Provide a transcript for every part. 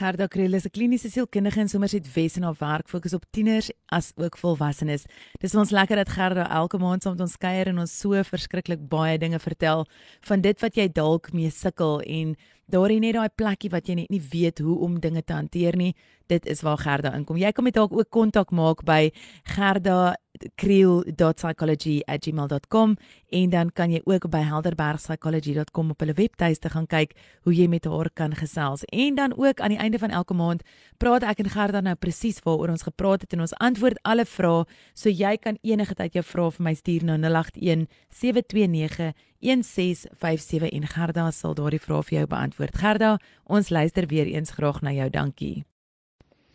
Gerda Kriel is 'n kliniese sielkundige in Somerset Wes en haar werk fokus op tieners as ook volwassenes. Dis ons lekker dat Gerda elke maand saam met ons kuier en ons so verskriklik baie dinge vertel van dit wat jy dalk mee sukkel en daar is net daai plekkie wat jy net nie weet hoe om dinge te hanteer nie. Dit is waar Gerda inkom. Jy kan met haar ook kontak maak by gerda.creel.psychology@gmail.com en dan kan jy ook by helderbergpsychology.com op hulle webtuiste gaan kyk hoe jy met haar kan gesels. En dan ook aan die einde van elke maand praat ek en Gerda nou presies waaroor ons gepraat het en ons antwoord alle vrae. So jy kan enige tyd jou vrae vir my stuur na 081 729 1657 en Gerda sal daardie vrae vir jou beantwoord. Gerda, ons luister weer eens graag na jou. Dankie.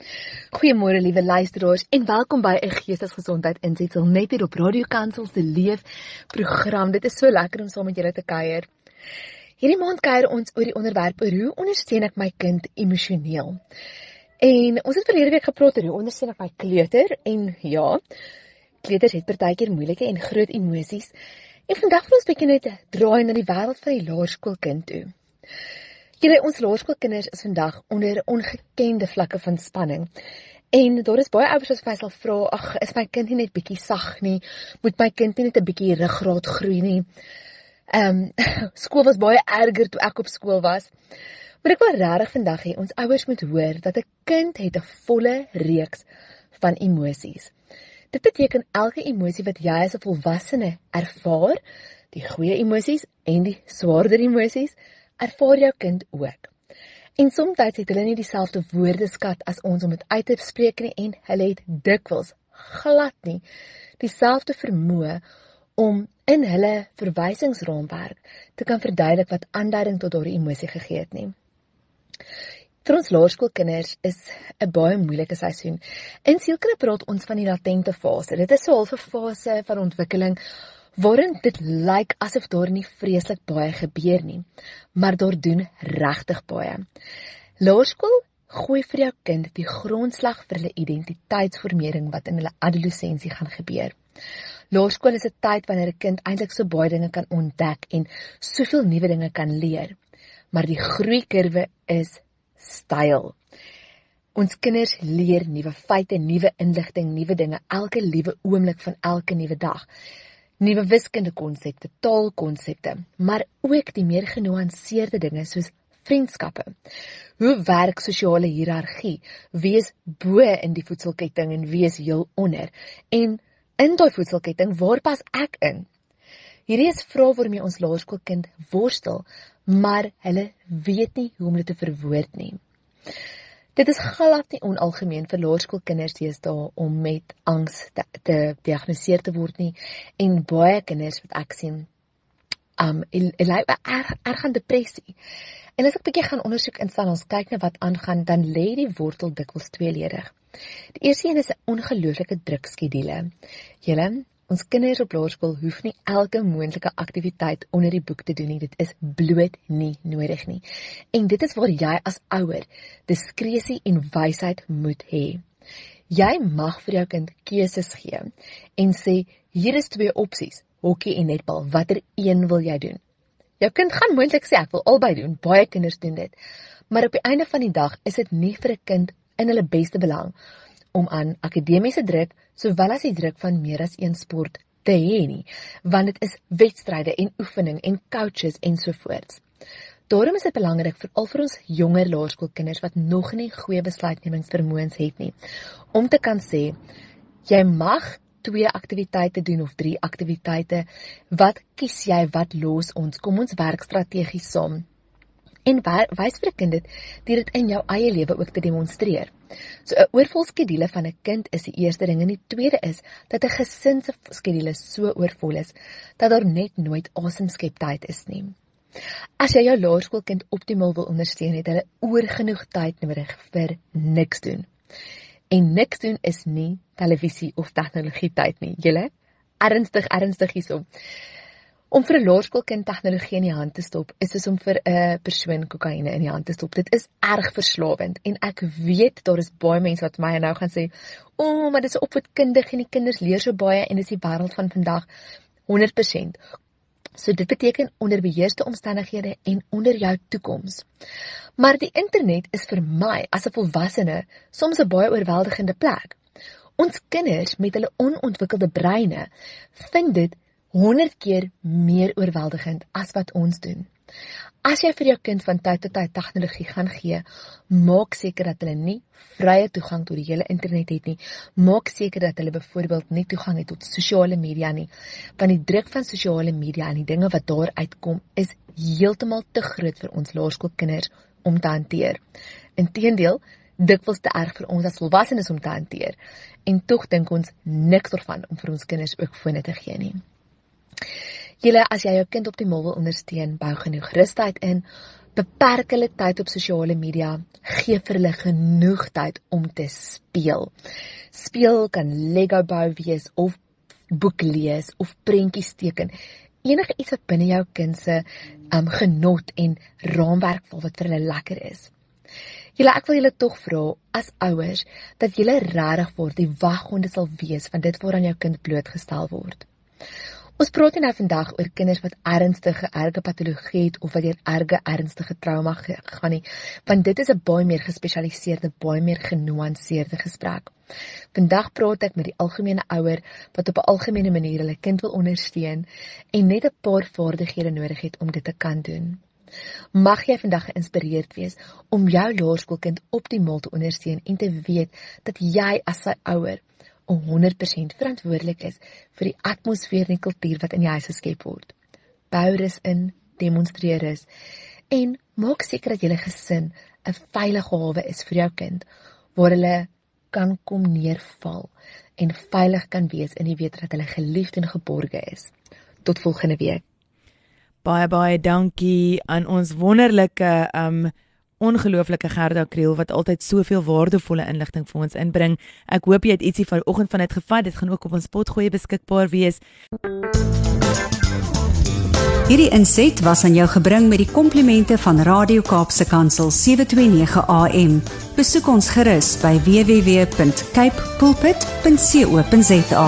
Goeiemôre liewe luisteraars en welkom by 'n Geestesgesondheid insetsel net hier op Radio Kansel se leef program. Dit is so lekker om saam met julle te kuier. Hierdie maand kuier ons oor die onderwerp oor hoe ondersteun ek my kind emosioneel. En ons het verlede week gepraat oor hoe ondersteun ek my kleuter en ja, kleuters het partykeer moeilike en groot emosies. En vandag wil ons bietjie net draai na die wêreld van die laerskoolkind toe. Julle ons laerskoolkinders is vandag onder ongekende vlakke van spanning. En daar is baie ouers wat vir sal vra, ag, is my kind nie net bietjie sag nie? Moet my kind nie net 'n bietjie ruggraat groei nie? Ehm um, skool was baie erger toe ek op skool was. Maar ek wil regtig vandag hê ons ouers moet hoor dat 'n kind het 'n volle reeks van emosies. Dit beteken elke emosie wat jy as 'n volwassene ervaar, die goeie emosies en die swaarder emosies, ervaar jou kind ook. En soms het hulle nie dieselfde woordeskat as ons om dit uit te spreek nie en hulle het dikwels glad nie dieselfde vermoë om in hulle verwysingsraamwerk te kan verduidelik wat aanduiding tot daardie emosie gegee het nie. Vir ons laerskoolkinders is 'n baie moeilike seisoen. In sielkunde praat ons van die latente fase. Dit is so 'n halfe fase van ontwikkeling waarin dit lyk asof daar nie vreeslik baie gebeur nie, maar daar doen regtig baie. Laerskool gooi vir jou kind die grondslag vir hulle identiteitsvormering wat in hulle adolessensie gaan gebeur. Laerskool is 'n tyd wanneer 'n kind eintlik so baie dinge kan ontdek en soveel nuwe dinge kan leer. Maar die groeikurwe is styl. Ons kinders leer nuwe feite, nuwe inligting, nuwe dinge elke liewe oomblik van elke nuwe dag. Nuwe wiskundige konsepte, taalkonsepte, maar ook die meer genuanceerde dinge soos vriendskappe. Hoe werk sosiale hiërargie? Wie is bo in die voedselketting en wie is heel onder? En in daai voedselketting, waar pas ek in? Hierdie is vrae waarmee ons laerskoolkind worstel, maar hulle weet nie hoe om dit te verwoord nie. Dit is glad nie onalgemeen vir laerskoolkinders deesdae om met angs te, te diagnoseer te word nie en baie kinders wat ek sien um ly erg erg aan depressie. En as ek 'n bietjie gaan ondersoek instaan ons kyk na wat aangaan, dan lê die wortel dikwels tweeledig. Die eerste een is 'n ongelooflike drukskedule. Julle Ons kinders op laerskool hoef nie elke moontlike aktiwiteit onder die boek te doen nie. Dit is bloot nie nodig nie. En dit is waar jy as ouer diskresie en wysheid moet hê. Jy mag vir jou kind keuses gee en sê hier is twee opsies: hokkie en netbal. Watter een wil jy doen? Jou kind gaan moontlik sê ek wil albei doen. Baie kinders doen dit. Maar op die einde van die dag is dit nie vir 'n kind in hulle beste belang om aan akademiese druk sowel as die druk van meer as een sport te hê nie, want dit is wedstryde en oefening en coaches ensovoorts. Daarom is dit belangrik vir al vir ons jonger laerskoolkinders wat nog nie goeie besluitnemingsvermoëns het nie, om te kan sê jy mag twee aktiwiteite doen of drie aktiwiteite. Wat kies jy? Wat los ons? Kom ons werk strategies saam en wys vir 'n kind dit deur dit in jou eie lewe ook te demonstreer. So 'n oorvol skedule van 'n kind is die eerste ding en die tweede is dat 'n gesin se skedule so oorvol is dat daar net nooit asemskep tyd is nie. As jy jou laerskoolkind optimaal wil ondersteun, het hulle oorgenoeg tyd nodig vir niks doen. En niks doen is nie televisie of tegnologie tyd nie. Julle ernstig ernstig hierso. Om vir 'n laerskoolkind tegnologie in die hand te stop, is soos om vir 'n persoon kokaine in die hand te stop. Dit is erg verslawend en ek weet daar is baie mense wat my nou gaan sê, "O, oh, maar dit is opvoedkundig en die kinders leer so baie en dis die wêreld van vandag." 100%. So dit beteken onder beheerste omstandighede en onder jou toekoms. Maar die internet is vir my as 'n volwassene soms 'n baie oorweldigende plek. Ons kinders met hulle onontwikkelde breine vind dit 100 keer meer oorweldigend as wat ons doen. As jy vir jou kind van tyd tot tyd tegnologie gaan gee, maak seker dat hulle nie vrye toegang tot die hele internet het nie. Maak seker dat hulle byvoorbeeld nie toegang het tot sosiale media nie, want die druk van sosiale media en die dinge wat daar uitkom is heeltemal te groot vir ons laerskoolkinders om te hanteer. Inteendeel, dikwels te erg vir ons as volwassenes om te hanteer. En tog dink ons niks daarvan om vir ons kinders ook fone te gee nie. Julle as jy jou kind optimaal wil ondersteun, bou genoeg rustigheid in. Beperk hulle tyd op sosiale media. Gee vir hulle genoeg tyd om te speel. Speel kan Lego bou wees of boek lees of prentjies teken. Enige iets wat binne jou kind se um genot en raamwerk val wat vir hulle lekker is. Julle ek wil julle tog vra as ouers dat julle regtig word die waghonde sal wees van dit waaraan jou kind blootgestel word. Ons praat nou vandag oor kinders wat ernstige erge patologie het of wat deur erge ernstige trauma gegaan het, want dit is 'n baie meer gespesialiseerde, baie meer genuanceerde gesprek. Vandag praat ek met die algemene ouer wat op 'n algemene manier hulle kind wil ondersteun en net 'n paar vaardighede nodig het om dit te kan doen. Mag jy vandag geïnspireerd wees om jou laerskoolkind optimaal te ondersteun en te weet dat jy as sy ouer 100% verantwoordelik is vir die atmosfeer en kultuur wat in die huis geskep word. Bou rus in, demonstreer rus en maak seker dat julle gesin 'n veilige hawe is vir jou kind waar hulle kan kom neerval en veilig kan wees in die weet dat hulle geliefd en geborge is. Tot volgende week. Baie baie dankie aan ons wonderlike um ongelooflike Gerda Kriel wat altyd soveel waardevolle inligting vir ons inbring. Ek hoop jy het ietsie vanoggend van dit gevat. Dit gaan ook op ons potgoeie beskikbaar wees. Hierdie inset was aan jou gebring met die komplimente van Radio Kaapse Kansel 729 AM. Besoek ons gerus by www.cape pulpit.co.za.